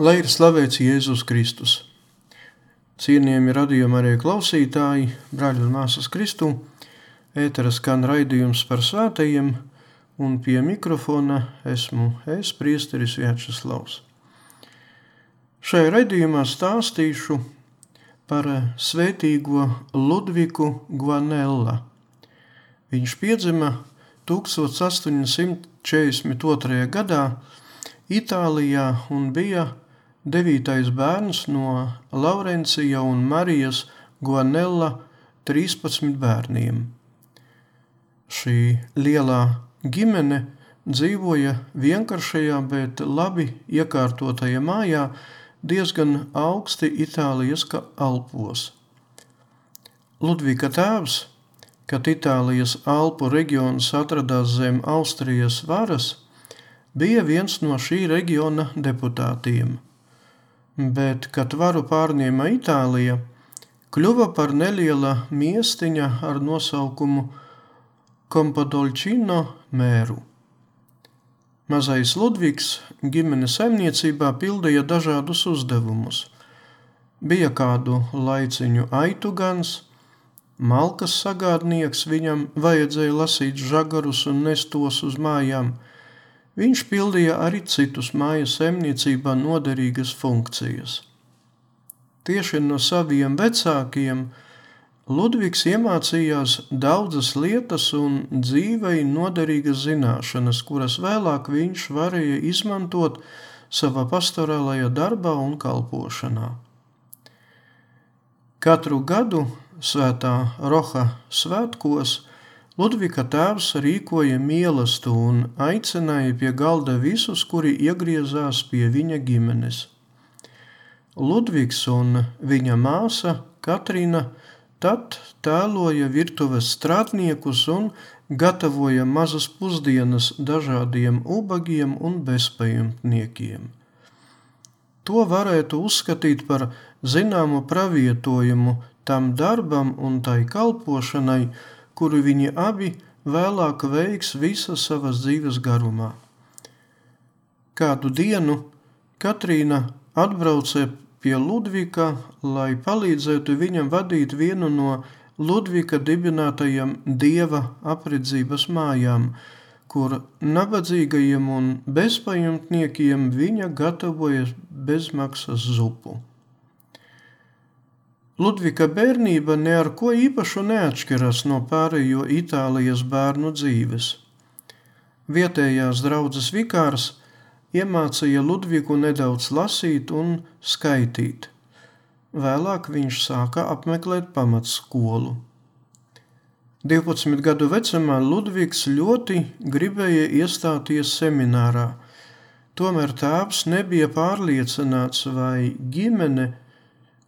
Lai ir slavēts Jēzus Kristus. Cienījami radījumi arī klausītāji, brāļi un māsas Kristu, ētera skan raidījums par svētajiem, un pie mikrofona esmu es, priesteris Vjačeslavs. Šajā raidījumā stāstīšu par svētīgo Ludviku Guanella. Viņš piedzima 1842. gadā Itālijā un bija devītais bērns no Laurencija un Marijas Guanella 13 bērniem. Šī lielā ģimene dzīvoja vienkāršajā, bet labi iekārtotajā mājā diezgan augsti Itālijas Alpos. Ludvika tēvs, kad Itālijas Alpu reģions atradās zem Austrijas varas, bija viens no šī reģiona deputātiem. Bet, kad varu pārņēma Itālija, kļuva par neliela miestiņa ar nosaukumu Kompodolčino mēru. Mazais Ludvigs ģimenes saimniecībā pildīja dažādus uzdevumus. Bija kādu laiciņu aitu gans, malkas sagādnieks, viņam vajadzēja lasīt žagarus un nestos uz mājām – Viņš pildīja arī citus mājas saimniecībā noderīgas funkcijas. Tieši no saviem vecākiem Ludvigs iemācījās daudzas lietas un dzīvei noderīgas zināšanas, kuras vēlāk viņš varēja izmantot savā pastorālajā darbā un kalpošanā. Katru gadu svētā Roha svētkos Ludvika tēvs rīkoja mīlestību un aicināja pie galda visus, kuri iegriezās pie viņa ģimenes. Ludvigs un viņa māsa Katrīna tad tēloja virtuves strādniekus un gatavoja mazas pusdienas dažādiem ubagiem un bezpajumtniekiem. To varētu uzskatīt par zināmu pravietojumu tam darbam un tai kalpošanai, kuru viņi abi vēlāk veiks visas savas dzīves garumā. Kādu dienu Katrīna atbrauca pie Ludvika, lai palīdzētu viņam vadīt vienu no Ludvika dibinātajām dieva apredzības mājām, kur nabadzīgajiem un bezpajumtniekiem viņa gatavoja bezmaksas zupu. Ludvika bērnība ar ko īpašu neatšķiras no pārējo Itālijas bērnu dzīves. Vietējās draudzes vikārs iemācīja Ludvigu nedaudz lasīt un skaitīt – Vēlāk viņš sāka apmeklēt pamatskolu. 12 gadu vecumā Ludvigs ļoti gribēja iestāties seminārā, tomēr tēvs nebija pārliecināts, vai ģimene,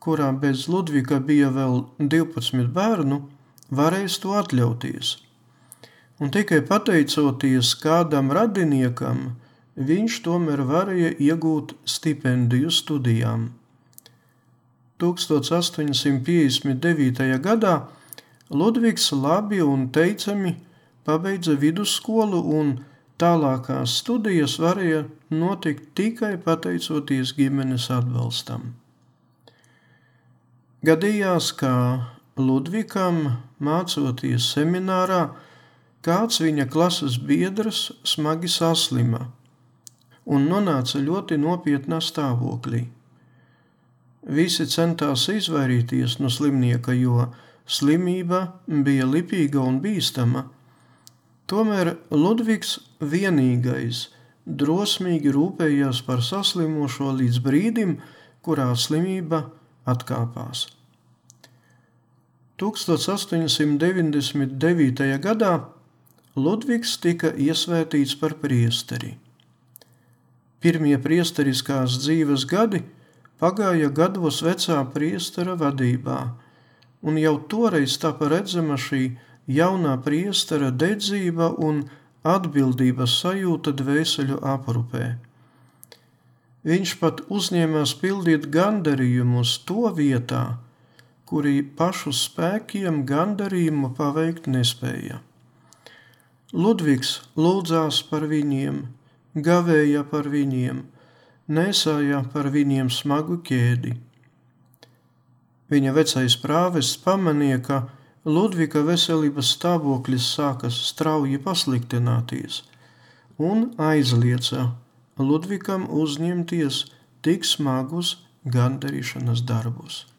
kurā bez Ludviga bija vēl 12 bērnu, varēs to atļauties. Un tikai pateicoties kādam radiniekam, viņš tomēr varēja iegūt stipendiju studijām. 1859. gadā Ludvigs labi un teicami pabeidza vidusskolu un tālākās studijas varēja notikt tikai pateicoties ģimenes atbalstam. Gadījās, ka Ludvikam, mācoties seminārā, kāds viņa klases biedrs smagi saslima un nonāca ļoti nopietnā stāvoklī. Visi centās izvairīties no slimnieka, jo slimība bija lipīga un bīstama. Tomēr Ludvigs vienīgais drosmīgi rūpējās par saslimošo līdz brīdim, kurā slimība atkāpās. 1899. gadā Ludvigs tika iesvētīts par priesteri. Pirmie priesteriskās dzīves gadi – pagāja gados vecā priestera vadībā, un jau toreiz tapa redzama šī jaunā priestera dedzība un atbildības sajūta dvēseļu aprupē. Viņš pat uzņēmās pildīt gandarījumus to vietā, kuri pašu spēkiem gandarījumu paveikt nespēja. Ludvigs lūdzās par viņiem, gavēja par viņiem, nesāja par viņiem smagu ķēdi. Viņa vecais prāvests pamanīja, ka Ludvika veselības stāvoklis sākas strauji pasliktināties, un aizlieca Ludvikam uzņemties tik smagus gandarīšanas darbus.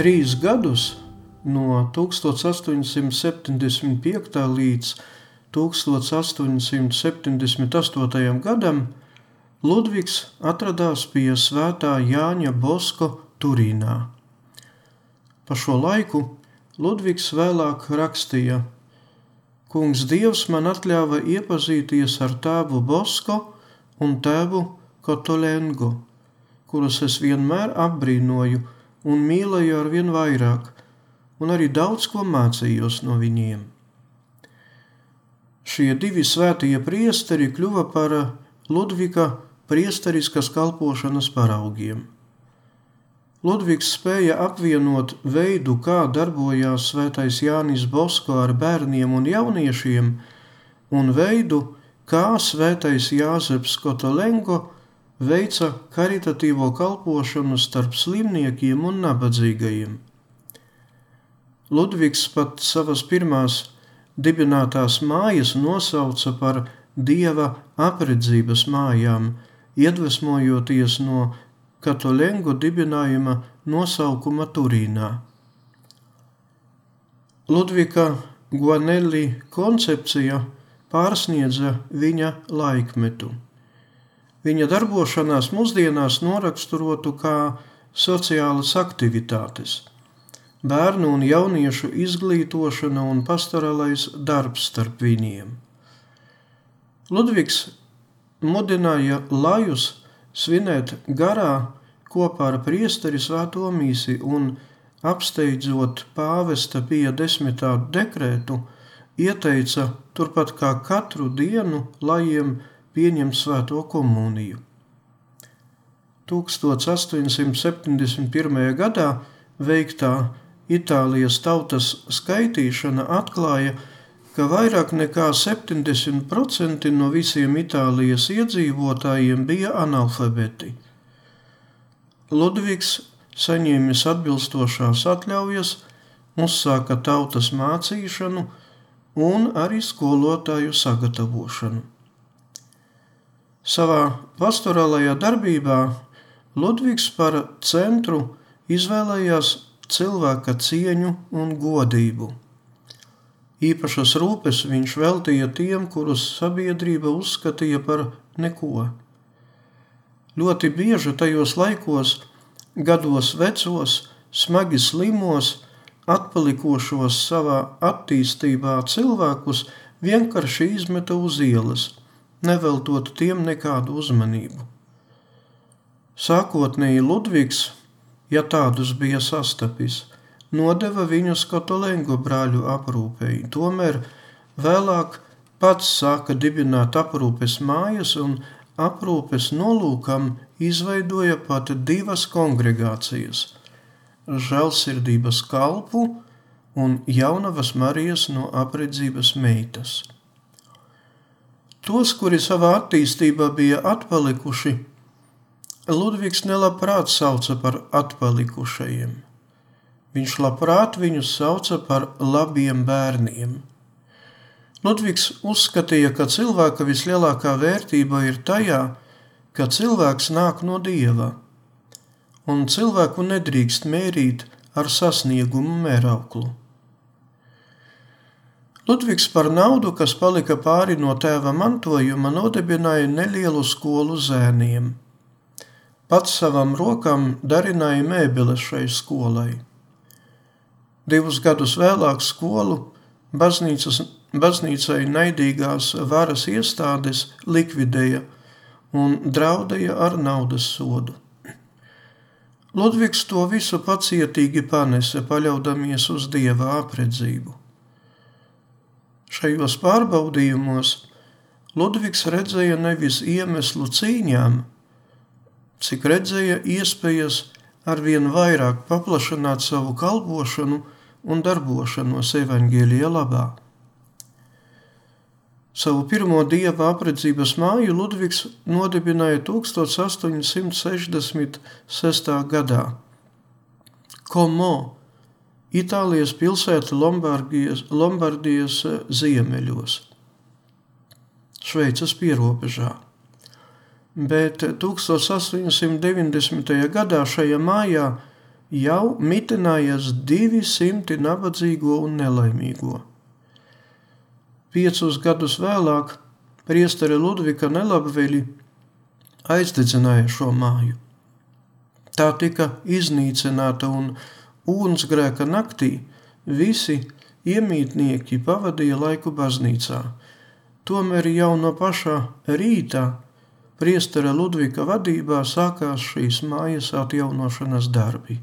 Trīs gadus no 1875. līdz 1878. gadam Ludvigs atradās pie svētā Jāņa Bosko Turīnā. Pa šo laiku Ludvigs vēlāk rakstīja: Kungs Dievs man atļāva iepazīties ar tēvu Bosko un tēvu Kotolengo, kurus es vienmēr apbrīnoju un mīlēju ar vien vairāk, un arī daudz ko mācījos no viņiem. Šie divi svētie priesteri kļuva par Ludvika priesteriskas kalpošanas paraugiem. Ludvigs spēja apvienot veidu, kā darbojās svētais Jānis Bosko ar bērniem un jauniešiem, un veidu, kā svētais Jāzeps Kotolenko veica karitatīvo kalpošanu starp slimniekiem un nabadzīgajiem. Ludvigs pat savas pirmās dibinātās mājas nosauca par dieva apredzības mājām – iedvesmojoties no Katolengu dibinājuma nosaukuma Turīnā. Ludvika Guanelli koncepcija pārsniedza viņa laikmetu. Viņa darbošanās mūsdienās noraksturotu kā sociālas aktivitātes, bērnu un jauniešu izglītošana un pastorālais darbs starp viņiem. Ludvigs mudināja lajus svinēt garā kopā ar priesteri svēto mīsi un, apsteidzot pāvesta pie desmitā dekrētu, ieteica turpat kā katru dienu lajiem pieņemt svēto komuniju. 1871. gadā veiktā Itālijas tautas skaitīšana atklāja, ka vairāk nekā 70% no visiem Itālijas iedzīvotājiem bija analfabeti. Ludvigs saņēmis atbilstošās atļaujas, uzsāka tautas mācīšanu un arī skolotāju sagatavošanu. Savā pastorālajā darbībā Ludvigs par centru izvēlējās cilvēka cieņu un godību. Īpašas rūpes viņš veltīja tiem, kurus sabiedrība uzskatīja par neko. Ļoti bieži tajos laikos, gados vecos, smagi slimos, atpalikošos savā attīstībā cilvēkus vienkārši izmeta uz ielas, neveltot tiem nekādu uzmanību. Sākotnēji Ludvigs, ja tādus bija sastapis, nodeva viņus Kotolengo brāļu aprūpei. Tomēr vēlāk pats sāka dibināt aprūpes mājas un aprūpes nolūkam izveidoja pat divas kongregācijas - žēlsirdības kalpu un jaunavas Marijas no apredzības meitas. Tos, kuri savā attīstībā bija atpalikuši, Ludvigs nelabprāt sauca par atpalikušajiem – Viņš labprāt viņus sauca par labiem bērniem. Ludvigs uzskatīja, ka cilvēka vislielākā vērtība ir tajā, ka cilvēks nāk no dieva, un cilvēku nedrīkst mērīt ar sasniegumu mērauklu. Ludvigs par naudu, kas palika pāri no tēva mantojuma, nodibināja nelielu skolu zēniem. Pats savam rokam darināja mēbeles šai skolai. Divus gadus vēlāk skolu baznīcai naidīgās varas iestādes likvidēja un draudēja ar naudas sodu. Ludvigs to visu pacietīgi panese, paļaudamies uz dieva apredzību. Šajos pārbaudījumos Ludvigs redzēja nevis iemeslu cīņām, cik redzēja iespējas arvien vairāk paplašināt savu kalpošanu un darbošanos evaņģēlija labā. Savu pirmo dieva apredzības māju Ludvigs nodibināja 1866. gadā. Komo, Itālijas pilsēta Lombardijas, Lombardijas ziemeļos, Šveices pierobežā. Bet 1890. gadā šajā mājā jau divi simti nabadzīgo un nelaimīgo. Piecus gadus vēlāk priesteri Ludvika nelabveļi aizdedzināja šo māju. Tā tika iznīcināta un ugunsgrēka naktī visi iemītnieki pavadīja laiku baznīcā. Tomēr jau no pašā rīta priestera Ludvika vadībā sākās šīs mājas atjaunošanas darbi.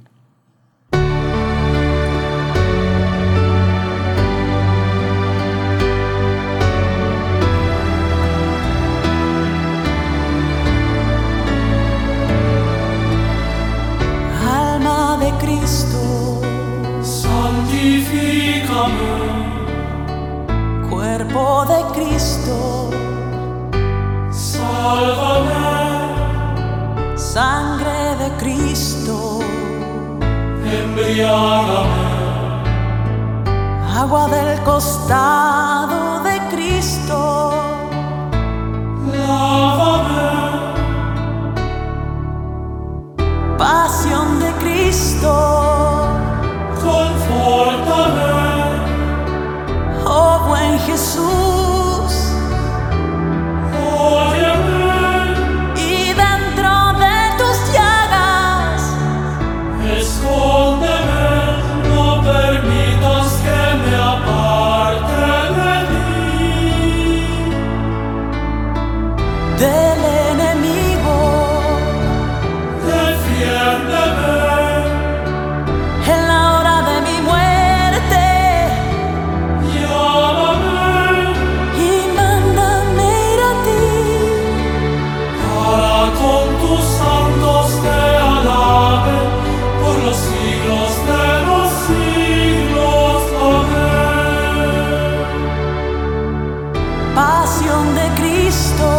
Cristo,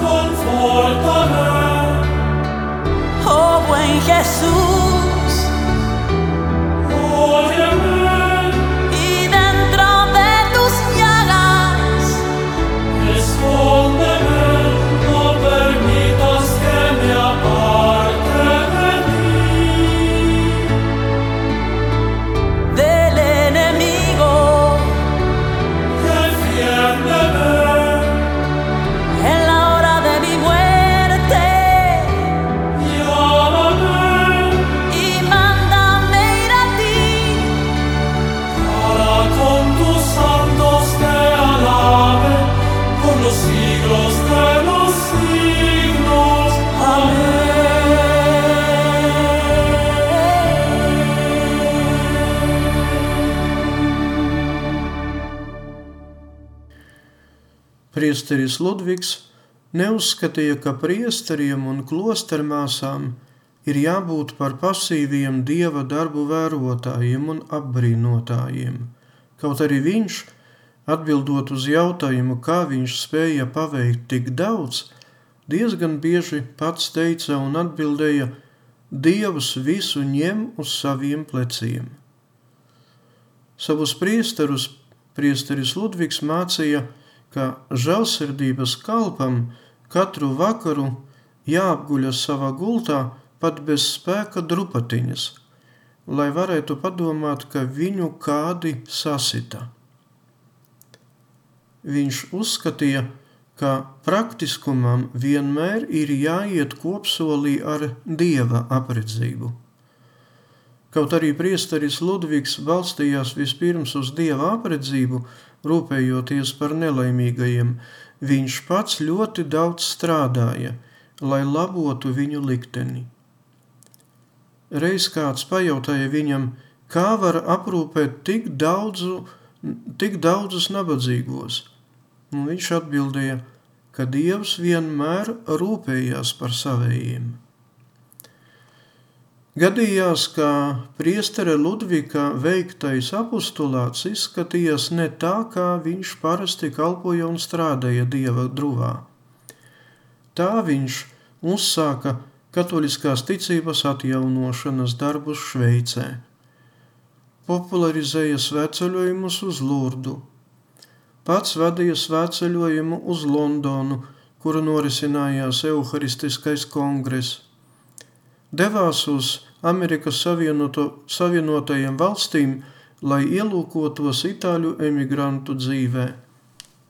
conforta me. Oh buen Jesús. Priesteris Ludvigs neuzskatīja, ka priesteriem un klostermāsām ir jābūt par pasīviem dieva darbu vērotājiem un apbrīnotājiem. Kaut arī viņš, atbildot uz jautājumu, kā viņš spēja paveikt tik daudz, diezgan bieži pats teica un atbildēja: Dievs visu ņem uz saviem pleciem. Savus priesterus priesteris Ludvigs mācīja, ka žēlsirdības kalpam katru vakaru jāapguļas savā gultā pat bez spēka drupatiņas, lai varētu padomāt, ka viņu kādi sasita. Viņš uzskatīja, ka praktiskumam vienmēr ir jāiet kopsolī ar dieva apredzību. Kaut arī priesteris Ludvigs balstījās vispirms uz dieva apredzību, rūpējoties par nelaimīgajiem, viņš pats ļoti daudz strādāja, lai labotu viņu likteni. Reiz kāds pajautāja viņam, kā var aprūpēt tik, daudzu, tik daudzus nabadzīgos, un viņš atbildēja, ka Dievs vienmēr rūpējās par savējiem. Gadījās, ka priestera Ludvika veiktais apustulāts izskatījās ne tā, kā viņš parasti kalpoja un strādāja dieva druvā. Tā viņš uzsāka katoliskās ticības atjaunošanas darbus Šveicē, popularizēja svētceļojumus uz Lurdu, pats vadīja svētceļojumu uz Londonu, kuru norisinājās Euharistiskais kongress. Devās uz Amerikas Savienoto, Savienotajiem valstīm, lai ielūkotos itāļu emigrantu dzīvē,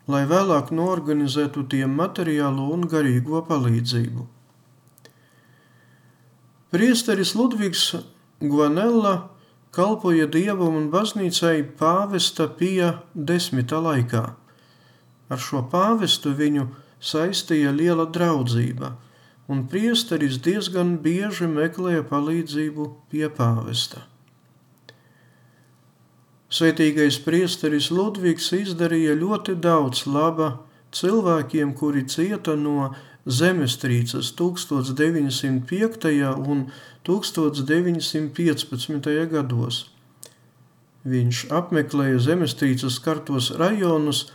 lai vēlāk norganizētu tiem materiālo un garīgo palīdzību. Priesteris Ludvigs Guanella kalpoja dievam un baznīcai pāvesta pija desmita laikā. Ar šo pāvestu viņu saistīja liela draudzība, un priesteris diezgan bieži meklēja palīdzību pie pāvesta. Svētīgais priesteris Ludvigs izdarīja ļoti daudz laba cilvēkiem, kuri cieta no zemestrīces 1905. un 1915. gados. Viņš apmeklēja zemestrīces kartos rajonus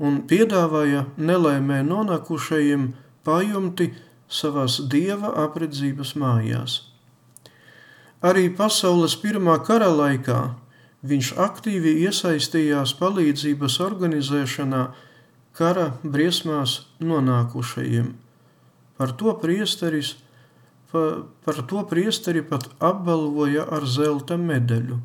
un piedāvāja nelaimē nonākušajiem pajumti savās dieva apredzības mājās. Arī pasaules pirmā kara laikā viņš aktīvi iesaistījās palīdzības organizēšanā kara briesmās nonākušajiem. Par to priesteris, pa, par to priesteri pat apbalvoja ar zelta medaļu.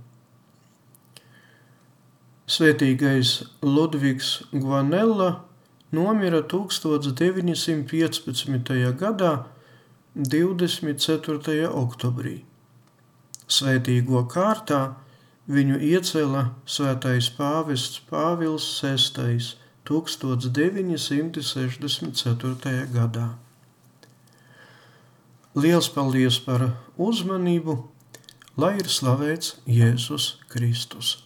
Svētīgais Ludvigs Guanella nomira 1915. gadā 24. oktobrī. Svētīgo kārtā viņu iecēla svētais pāvests Pāvils VI 1964. gadā. Liels paldies par uzmanību, lai ir slavēts Jēzus Kristus!